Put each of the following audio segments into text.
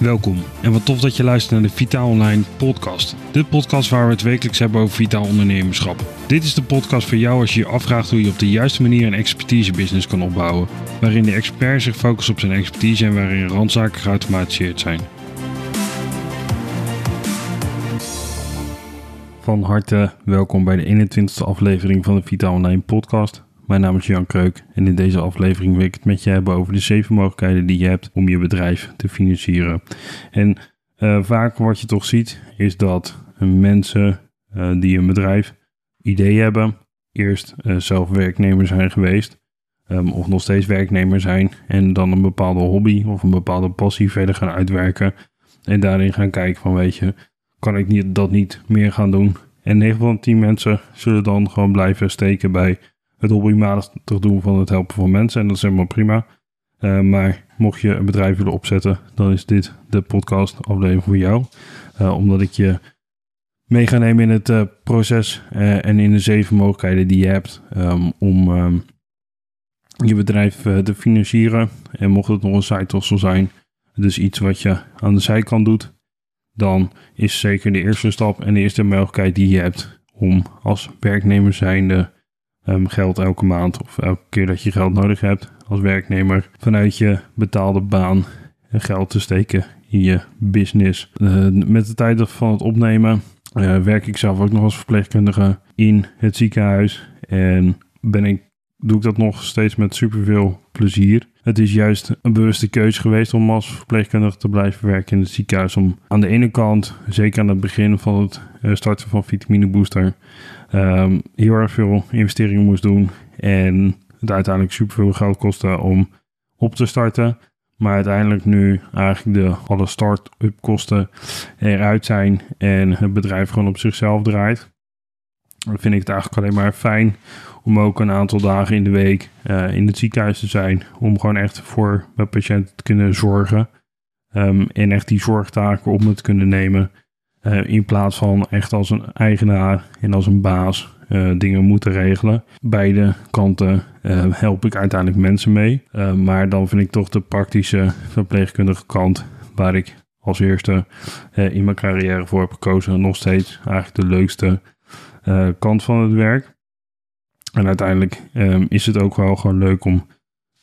Welkom en wat tof dat je luistert naar de Vitaal Online podcast. De podcast waar we het wekelijks hebben over vitaal ondernemerschap. Dit is de podcast voor jou als je je afvraagt hoe je op de juiste manier een expertise-business kan opbouwen. Waarin de expert zich focust op zijn expertise en waarin randzaken geautomatiseerd zijn. Van harte welkom bij de 21ste aflevering van de Vitaal Online podcast. Mijn naam is Jan Kreuk en in deze aflevering wil ik het met je hebben over de zeven mogelijkheden die je hebt om je bedrijf te financieren. En uh, vaak wat je toch ziet is dat mensen uh, die een bedrijf idee hebben, eerst uh, zelf werknemer zijn geweest um, of nog steeds werknemer zijn en dan een bepaalde hobby of een bepaalde passie verder gaan uitwerken en daarin gaan kijken van weet je, kan ik niet, dat niet meer gaan doen? En 9 van 10 mensen zullen dan gewoon blijven steken bij het hobbymatig doen van het helpen van mensen. En dat is helemaal prima. Uh, maar mocht je een bedrijf willen opzetten, dan is dit de podcast aflevering voor jou. Uh, omdat ik je mee ga nemen in het uh, proces en in de zeven mogelijkheden die je hebt um, om um, je bedrijf te financieren. En mocht het nog een side hustle zijn, dus iets wat je aan de zijkant doet, dan is zeker de eerste stap en de eerste mogelijkheid die je hebt om als werknemer zijnde um, geld elke maand of elke keer dat je geld nodig hebt als werknemer vanuit je betaalde baan geld te steken in je business. Uh, met de tijd van het opnemen uh, werk ik zelf ook nog als verpleegkundige in het ziekenhuis en ben ik, doe ik dat nog steeds met superveel plezier. Het is juist een bewuste keuze geweest om als verpleegkundige te blijven werken in het ziekenhuis. Om aan de ene kant, zeker aan het begin van het uh, starten van Vitamine Booster, um, heel erg veel investeringen moest doen. En het uiteindelijk superveel geld kostte om op te starten. Maar uiteindelijk nu eigenlijk de alle start-up kosten eruit zijn en het bedrijf gewoon op zichzelf draait. Dan vind ik het eigenlijk alleen maar fijn om ook een aantal dagen in de week uh, in het ziekenhuis te zijn. Om gewoon echt voor mijn patiënten te kunnen zorgen. Um, en echt die zorgtaken op me te kunnen nemen. Uh, in plaats van echt als een eigenaar en als een baas uh, dingen moeten regelen. Beide kanten uh, help ik uiteindelijk mensen mee. maar dan vind ik toch de praktische verpleegkundige kant waar ik als eerste in mijn carrière voor heb gekozen. Nog steeds eigenlijk de leukste kant van het werk. En uiteindelijk um, is het ook wel gewoon leuk om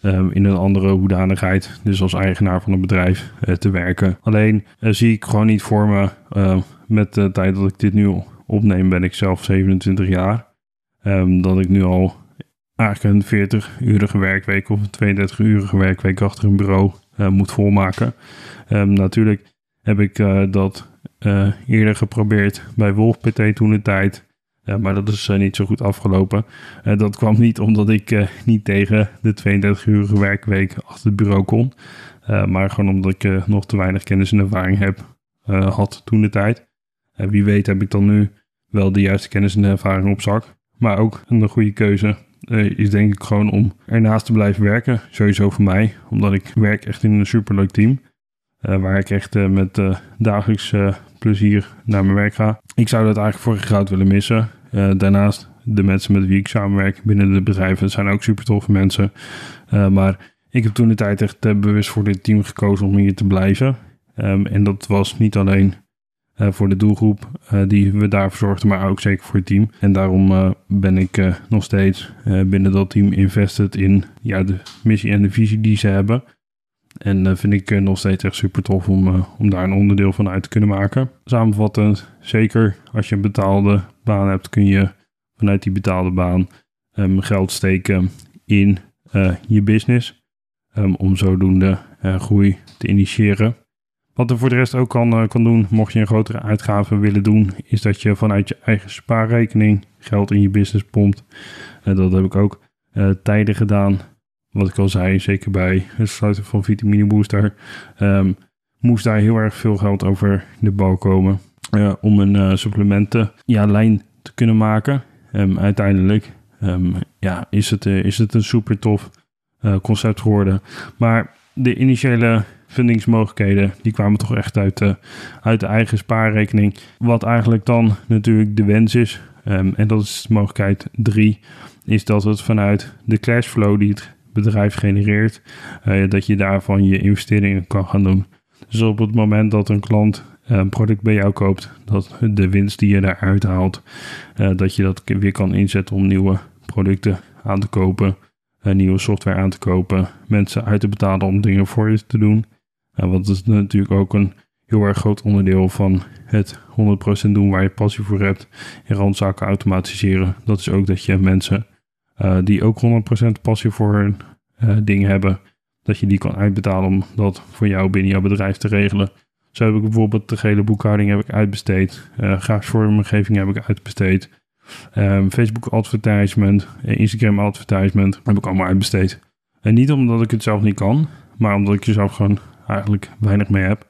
um, in een andere hoedanigheid, dus als eigenaar van een bedrijf, uh, te werken. Alleen uh, zie ik gewoon niet voor me, uh, met de tijd dat ik dit nu opneem, ben ik zelf 27 jaar. Um, dat ik nu al eigenlijk een 40-urige werkweek of een 32-urige werkweek achter een bureau moet volmaken. natuurlijk heb ik dat eerder geprobeerd bij Wolf PT toen de tijd. Maar dat is uh, niet zo goed afgelopen. Uh, dat kwam niet omdat ik uh, niet tegen de 32-urige werkweek achter het bureau kon. maar gewoon omdat ik nog te weinig kennis en ervaring heb, had toen de tijd. wie weet heb ik dan nu wel de juiste kennis en ervaring op zak. Maar ook een goede keuze is denk ik gewoon om ernaast te blijven werken. Sowieso voor mij, omdat ik werk echt in een superleuk team. waar ik echt met dagelijks plezier naar mijn werk ga. Ik zou dat eigenlijk voor goud willen missen. Uh, daarnaast, de mensen met wie ik samenwerk binnen de bedrijven zijn ook super toffe mensen. Uh, maar ik heb toen de tijd echt uh, bewust voor dit team gekozen om hier te blijven. Um, en dat was niet alleen voor de doelgroep die we daar verzorgden, maar ook zeker voor het team. En daarom ben ik nog steeds binnen dat team invested in ja, de missie en de visie die ze hebben. En dat vind ik nog steeds echt super tof om, om daar een onderdeel van uit te kunnen maken. Samenvattend, zeker als je een betaalde hebt, kun je vanuit die betaalde baan um, geld steken in uh, je business. Um, om zodoende uh, groei te initiëren. Wat er voor de rest ook kan, uh, kan doen, mocht je een grotere uitgave willen doen, is dat je vanuit je eigen spaarrekening geld in je business pompt. dat heb ik ook tijden gedaan. Wat ik al zei, zeker bij het sluiten van Vitamine Booster, um, moest daar heel erg veel geld over de bal komen. Om een uh, supplementen ja, lijn te kunnen maken. Um, uiteindelijk um, ja, is, het, uh, is het een super tof concept geworden. Maar de initiële fundingsmogelijkheden die kwamen toch echt uit, de, uit de eigen spaarrekening. Wat eigenlijk dan natuurlijk de wens is. Um, en dat is mogelijkheid 3. Is dat het vanuit de cashflow die het bedrijf genereert. dat je daarvan je investeringen kan gaan doen. Dus op het moment dat een klant een product bij jou koopt, dat de winst die je daaruit haalt, dat je dat weer kan inzetten om nieuwe producten aan te kopen, nieuwe software aan te kopen, mensen uit te betalen om dingen voor je te doen. want dat is natuurlijk ook een heel erg groot onderdeel van het 100% doen waar je passie voor hebt en randzaken automatiseren. Dat is ook dat je mensen die ook 100% passie voor hun dingen hebben, dat je die kan uitbetalen om dat voor jou binnen jouw bedrijf te regelen. Zo heb ik bijvoorbeeld de gele boekhouding heb ik uitbesteed, uh, vormgeving heb ik uitbesteed, um, Facebook advertisement, Instagram advertisement heb ik allemaal uitbesteed. En niet omdat ik het zelf niet kan, maar omdat ik er zelf gewoon eigenlijk weinig mee heb.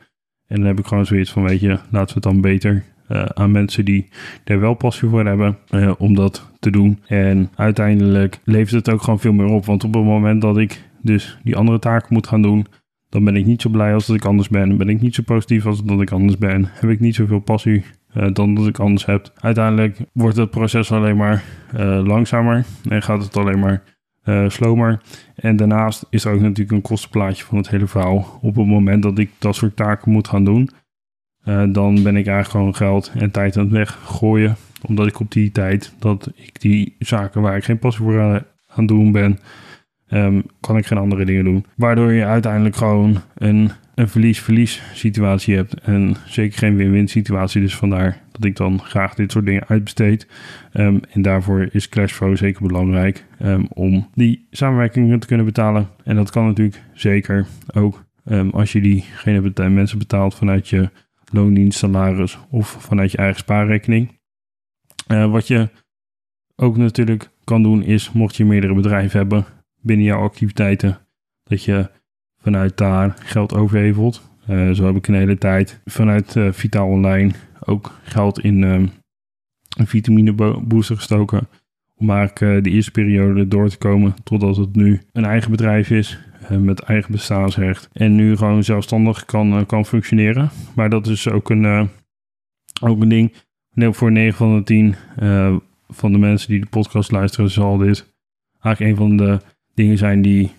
En dan heb ik gewoon zoiets van, weet je, laten we het dan beter uh, aan mensen die er wel passie voor hebben om dat te doen. En uiteindelijk levert het ook gewoon veel meer op. Want op het moment dat ik dus die andere taken moet gaan doen, dan ben ik niet zo blij als dat ik anders ben. Ben ik niet zo positief als dat ik anders ben. Heb ik niet zoveel passie uh, dan dat ik anders heb. Uiteindelijk wordt het proces alleen maar langzamer en gaat het alleen maar uh, slomer. En daarnaast is er ook natuurlijk een kostenplaatje van het hele verhaal. Op het moment dat ik dat soort taken moet gaan doen, dan ben ik eigenlijk gewoon geld en tijd aan het weggooien. Omdat ik op die tijd dat ik die zaken waar ik geen passie voor aan, aan doen ben, um, kan ik geen andere dingen doen. Waardoor je uiteindelijk gewoon een een verlies-verlies situatie hebt. En zeker geen win-win situatie. Dus vandaar dat ik dan graag dit soort dingen uitbesteed. Um, en daarvoor is cashflow zeker belangrijk um, om die samenwerkingen te kunnen betalen. En dat kan natuurlijk zeker ook als je diegene mensen betaalt vanuit je loondienst, salaris of vanuit je eigen spaarrekening. Uh, wat je ook natuurlijk kan doen is, mocht je meerdere bedrijven hebben binnen jouw activiteiten, dat je vanuit daar geld overhevelt. Uh, zo heb ik een hele tijd vanuit uh, Vitaal Online ook geld in um, een vitamine booster gestoken. Om eigenlijk uh, de eerste periode door te komen totdat het nu een eigen bedrijf is. met eigen bestaansrecht. En nu gewoon zelfstandig kan, kan functioneren. Maar dat is ook een, ook een ding. Voor 9 van de 10 van de mensen die de podcast luisteren, zal dit eigenlijk een van de dingen zijn die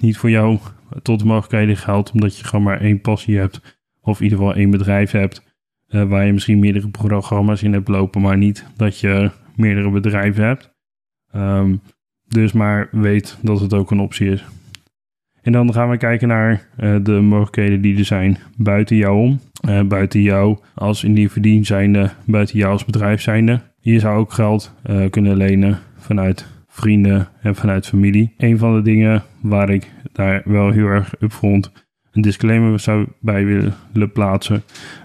niet voor jou tot de mogelijkheden geldt, omdat je gewoon maar één passie hebt, of in ieder geval één bedrijf hebt, uh, waar je misschien meerdere programma's in hebt lopen, maar niet dat je meerdere bedrijven hebt. Um, dus maar weet dat het ook een optie is. En dan gaan we kijken naar uh, de mogelijkheden die er zijn buiten jou om. Buiten jou als individu zijnde, buiten jou als bedrijf zijnde. Je zou ook geld kunnen lenen vanuit vrienden en vanuit familie. Een van de dingen waar ik daar wel heel erg upfront een disclaimer zou bij willen plaatsen,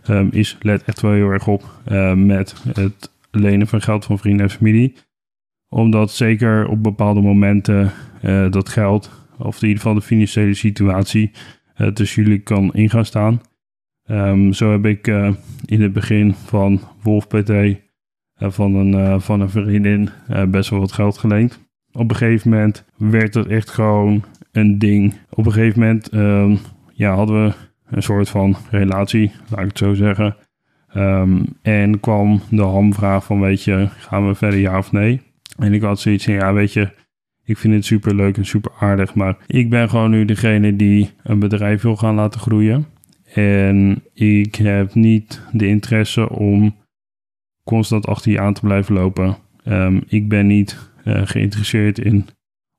um, is let echt wel heel erg op uh, met het lenen van geld van vrienden en familie. Omdat zeker op bepaalde momenten uh, dat geld, of in ieder geval de financiële situatie, uh, tussen jullie kan ingaan staan. Um, zo heb ik in het begin van Wolf PT van, een, van een vriendin best wel wat geld geleend. Op een gegeven moment werd het echt gewoon een ding. Op een gegeven moment um, ja, hadden we een soort van relatie, laat ik het zo zeggen. Um, en kwam de hamvraag van, weet je, gaan we verder ja of nee? En ik had zoiets van, ja, weet je, ik vind het super leuk en super aardig, maar ik ben gewoon nu degene die een bedrijf wil gaan laten groeien. En ik heb niet de interesse om constant achter je aan te blijven lopen. Um, ik ben niet uh, geïnteresseerd in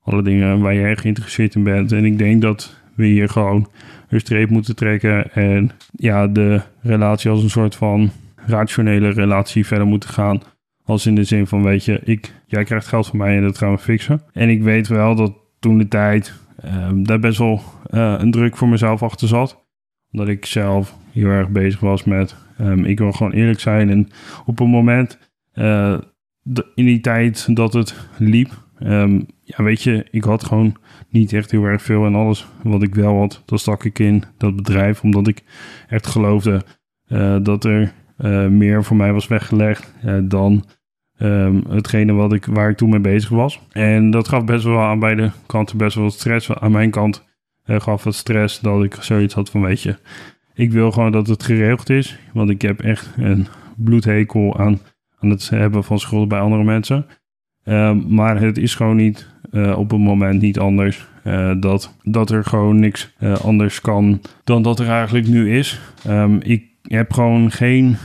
alle dingen waar jij geïnteresseerd in bent. En ik denk dat we hier gewoon een streep moeten trekken en ja, de relatie als een soort van rationele relatie verder moeten gaan. Als in de zin van, weet je, ik, jij krijgt geld van mij en dat gaan we fixen. En ik weet wel dat toen de tijd uh, daar best wel uh, een druk voor mezelf achter zat. Omdat ik zelf heel erg bezig was met, um, ik wil gewoon eerlijk zijn. En op een moment, uh, in die tijd dat het liep, um, ja, weet je, ik had gewoon niet echt heel erg veel. En alles wat ik wel had, dat stak ik in dat bedrijf. Omdat ik echt geloofde uh, dat er uh, meer voor mij was weggelegd dan um, hetgene wat ik, waar ik toen mee bezig was. En dat gaf best wel aan beide kanten best wel stress. Aan mijn kant gaf het stress dat ik zoiets had van, weet je, ik wil gewoon dat het geregeld is. Want ik heb echt een bloedhekel aan, aan het hebben van schulden bij andere mensen. Uh, maar het is gewoon niet uh, op een moment niet anders. Uh, dat, dat er gewoon niks uh, anders kan dan dat er eigenlijk nu is. Um, ik heb gewoon geen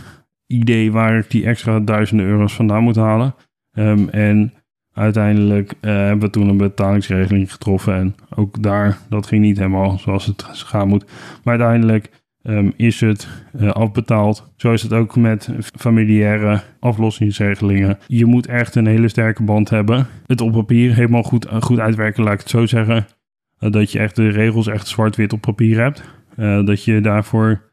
idee waar ik die extra duizenden euro's vandaan moet halen. Um, en uiteindelijk uh, hebben we toen een betalingsregeling getroffen. En ook daar, dat ging niet helemaal zoals het gaan moet. Maar uiteindelijk um, is het uh, afbetaald. Zo is het ook met familiaire aflossingsregelingen. Je moet echt een hele sterke band hebben. Het op papier helemaal goed, uh, goed uitwerken, laat ik het zo zeggen. dat je echt de regels echt zwart-wit op papier hebt. dat je daarvoor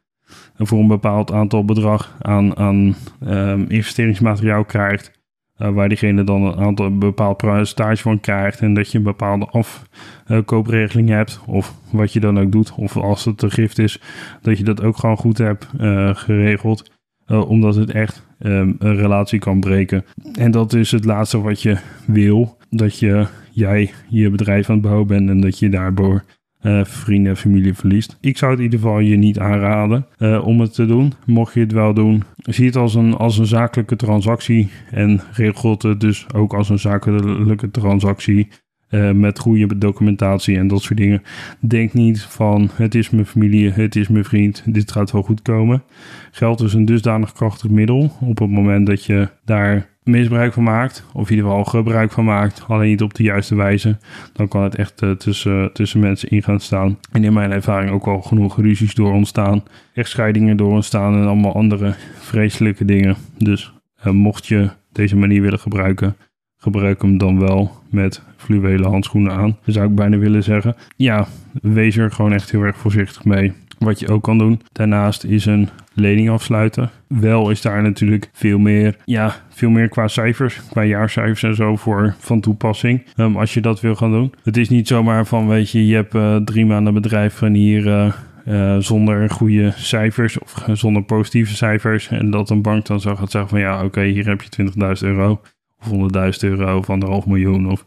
voor een bepaald aantal bedrag aan, aan um, investeringsmateriaal krijgt. Uh, waar diegene dan een aantal bepaald percentage van krijgt. En dat je een bepaalde afkoopregeling hebt. Of wat je dan ook doet. Of als het een gift is, dat je dat ook gewoon goed hebt uh, geregeld. Omdat het echt um, een relatie kan breken. En dat is het laatste wat je wil. Dat je, jij je bedrijf aan het bouwen bent en dat je daardoor uh, vrienden en familie verliest. Ik zou het in ieder geval je niet aanraden uh, om het te doen. Mocht je het wel doen, zie het als een, als een zakelijke transactie en regelt het dus ook als een zakelijke transactie. Uh, met goede documentatie en dat soort dingen. Denk niet van het is mijn familie, het is mijn vriend, dit gaat wel goed komen. Geld is een dusdanig krachtig middel op het moment dat je daar misbruik van maakt, of in ieder geval gebruik van maakt, alleen niet op de juiste wijze, dan kan het echt uh, tussen, tussen mensen in gaan staan. En in mijn ervaring ook al genoeg ruzies door ontstaan, echtscheidingen door ontstaan en allemaal andere vreselijke dingen. Dus uh, mocht je deze manier willen gebruiken, gebruik hem dan wel met fluwelen handschoenen aan. Zou ik bijna willen zeggen. Ja, wees er gewoon echt heel erg voorzichtig mee. Wat je ook kan doen daarnaast is een lening afsluiten. Wel is daar natuurlijk veel meer, ja, veel meer qua cijfers, qua jaarcijfers en zo voor van toepassing. Um, als je dat wil gaan doen. Het is niet zomaar van, weet je, je hebt uh, drie maanden bedrijf en hier uh, uh, zonder goede cijfers of zonder positieve cijfers. En dat een bank dan zo gaat zeggen van, ja, oké, hier heb je 20.000 euro of 100.000 euro of anderhalf miljoen of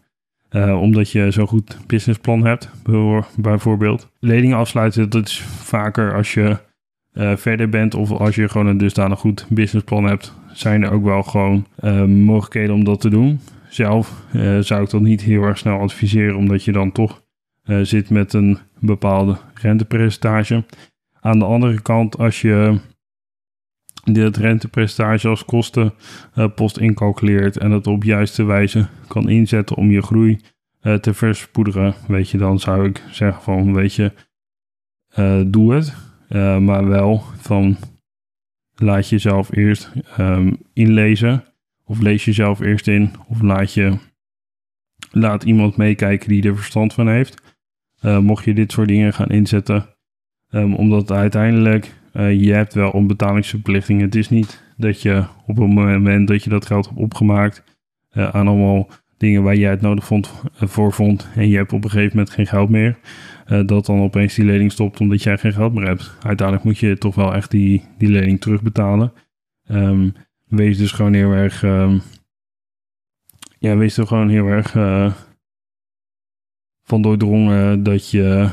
uh, omdat je zo'n goed businessplan hebt, bijvoorbeeld. Leningen afsluiten, dat is vaker als je uh, verder bent of als je gewoon een dusdanig goed businessplan hebt, zijn er ook wel gewoon uh, mogelijkheden om dat te doen. Zelf zou ik dat niet heel erg snel adviseren, omdat je dan toch zit met een bepaalde rentepercentage. Aan de andere kant, als je dit rentepercentage als kostenpost uh, incalculeert en het op juiste wijze kan inzetten om je groei uh, te verspoederen, weet je, dan zou ik zeggen van, weet je, uh, doe het, maar wel van, laat jezelf eerst um, inlezen of lees jezelf eerst in of laat je, laat iemand meekijken die er verstand van heeft. mocht je dit soort dingen gaan inzetten, um, omdat uiteindelijk uh, je hebt wel een betalingsverplichting. Het is niet dat je op het moment dat je dat geld hebt opgemaakt uh, aan allemaal dingen waar jij het nodig vond, uh, voor vond en je hebt op een gegeven moment geen geld meer, dat dan opeens die lening stopt omdat jij geen geld meer hebt. Uiteindelijk moet je toch wel echt die, die lening terugbetalen. Um, wees dus gewoon heel erg, um, ja, wees er gewoon heel erg van doordrongen dat je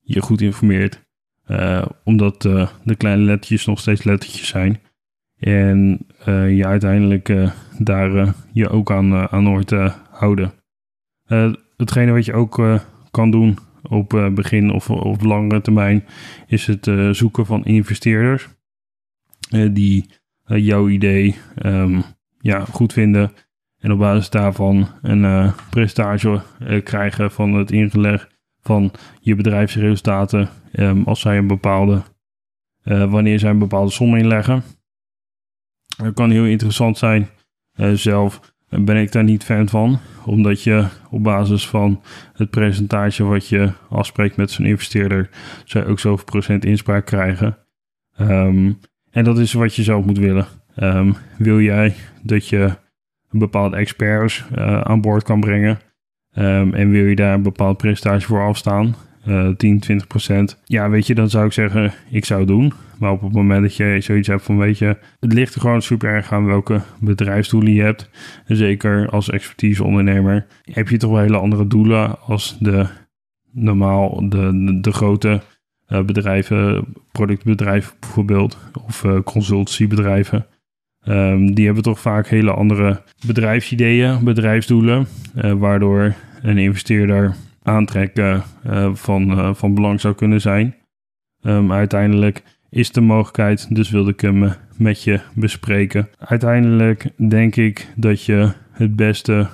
je goed informeert. Uh, omdat uh, de kleine lettertjes nog steeds lettertjes zijn. En uh, je uiteindelijk daar je ook aan, aan hoort houden. hetgene wat je ook kan doen op begin of op langere termijn is het zoeken van investeerders. die jouw idee um, ja, goed vinden. En op basis daarvan een prestage krijgen van het ingeleg van je bedrijfsresultaten um, als zij een bepaalde, uh, wanneer zij een bepaalde som inleggen. Dat kan heel interessant zijn. Uh, zelf ben ik daar niet fan van, omdat je op basis van het percentage wat je afspreekt met zo'n investeerder, zij ook zoveel procent inspraak krijgen. Um, en dat is wat je zelf moet willen. Um, wil jij dat je een bepaalde experts uh, aan boord kan brengen? En wil je daar een bepaald percentage voor afstaan, uh, 10, 20 procent, ja, weet je, dan zou ik zeggen, ik zou het doen. Maar op het moment dat je zoiets hebt van, weet je, het ligt er gewoon super erg aan welke bedrijfsdoelen je hebt. Zeker als expertise ondernemer heb je toch wel hele andere doelen als de normaal, de, de, grote uh, bedrijven, productbedrijven bijvoorbeeld, of uh, consultancybedrijven. Um, die hebben toch vaak hele andere bedrijfsideeën, bedrijfsdoelen, waardoor een investeerder aantrekken van, van belang zou kunnen zijn. Um, uiteindelijk is de mogelijkheid, dus wilde ik hem met je bespreken. Uiteindelijk denk ik dat je het beste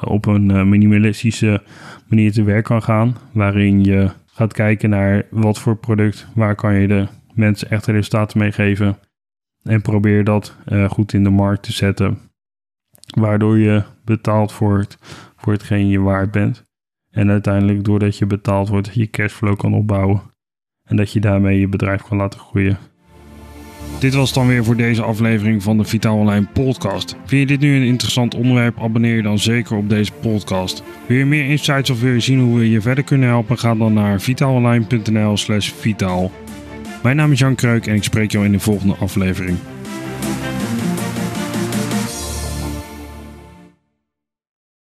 op een minimalistische manier te werk kan gaan, waarin je gaat kijken naar wat voor product, waar kan je de mensen echt resultaten mee geven. En probeer dat goed in de markt te zetten. Waardoor je betaald wordt voor hetgeen je waard bent. En uiteindelijk doordat je betaald wordt, je cashflow kan opbouwen. En dat je daarmee je bedrijf kan laten groeien. Dit was dan weer voor deze aflevering van de Vitaal Online podcast. Vind je dit nu een interessant onderwerp? Abonneer je dan zeker op deze podcast. Wil je meer insights of wil je zien hoe we je verder kunnen helpen? Ga dan naar vitaalonline.nl slash vitaal. Mijn naam is Jan Kreuk en ik spreek jou in de volgende aflevering.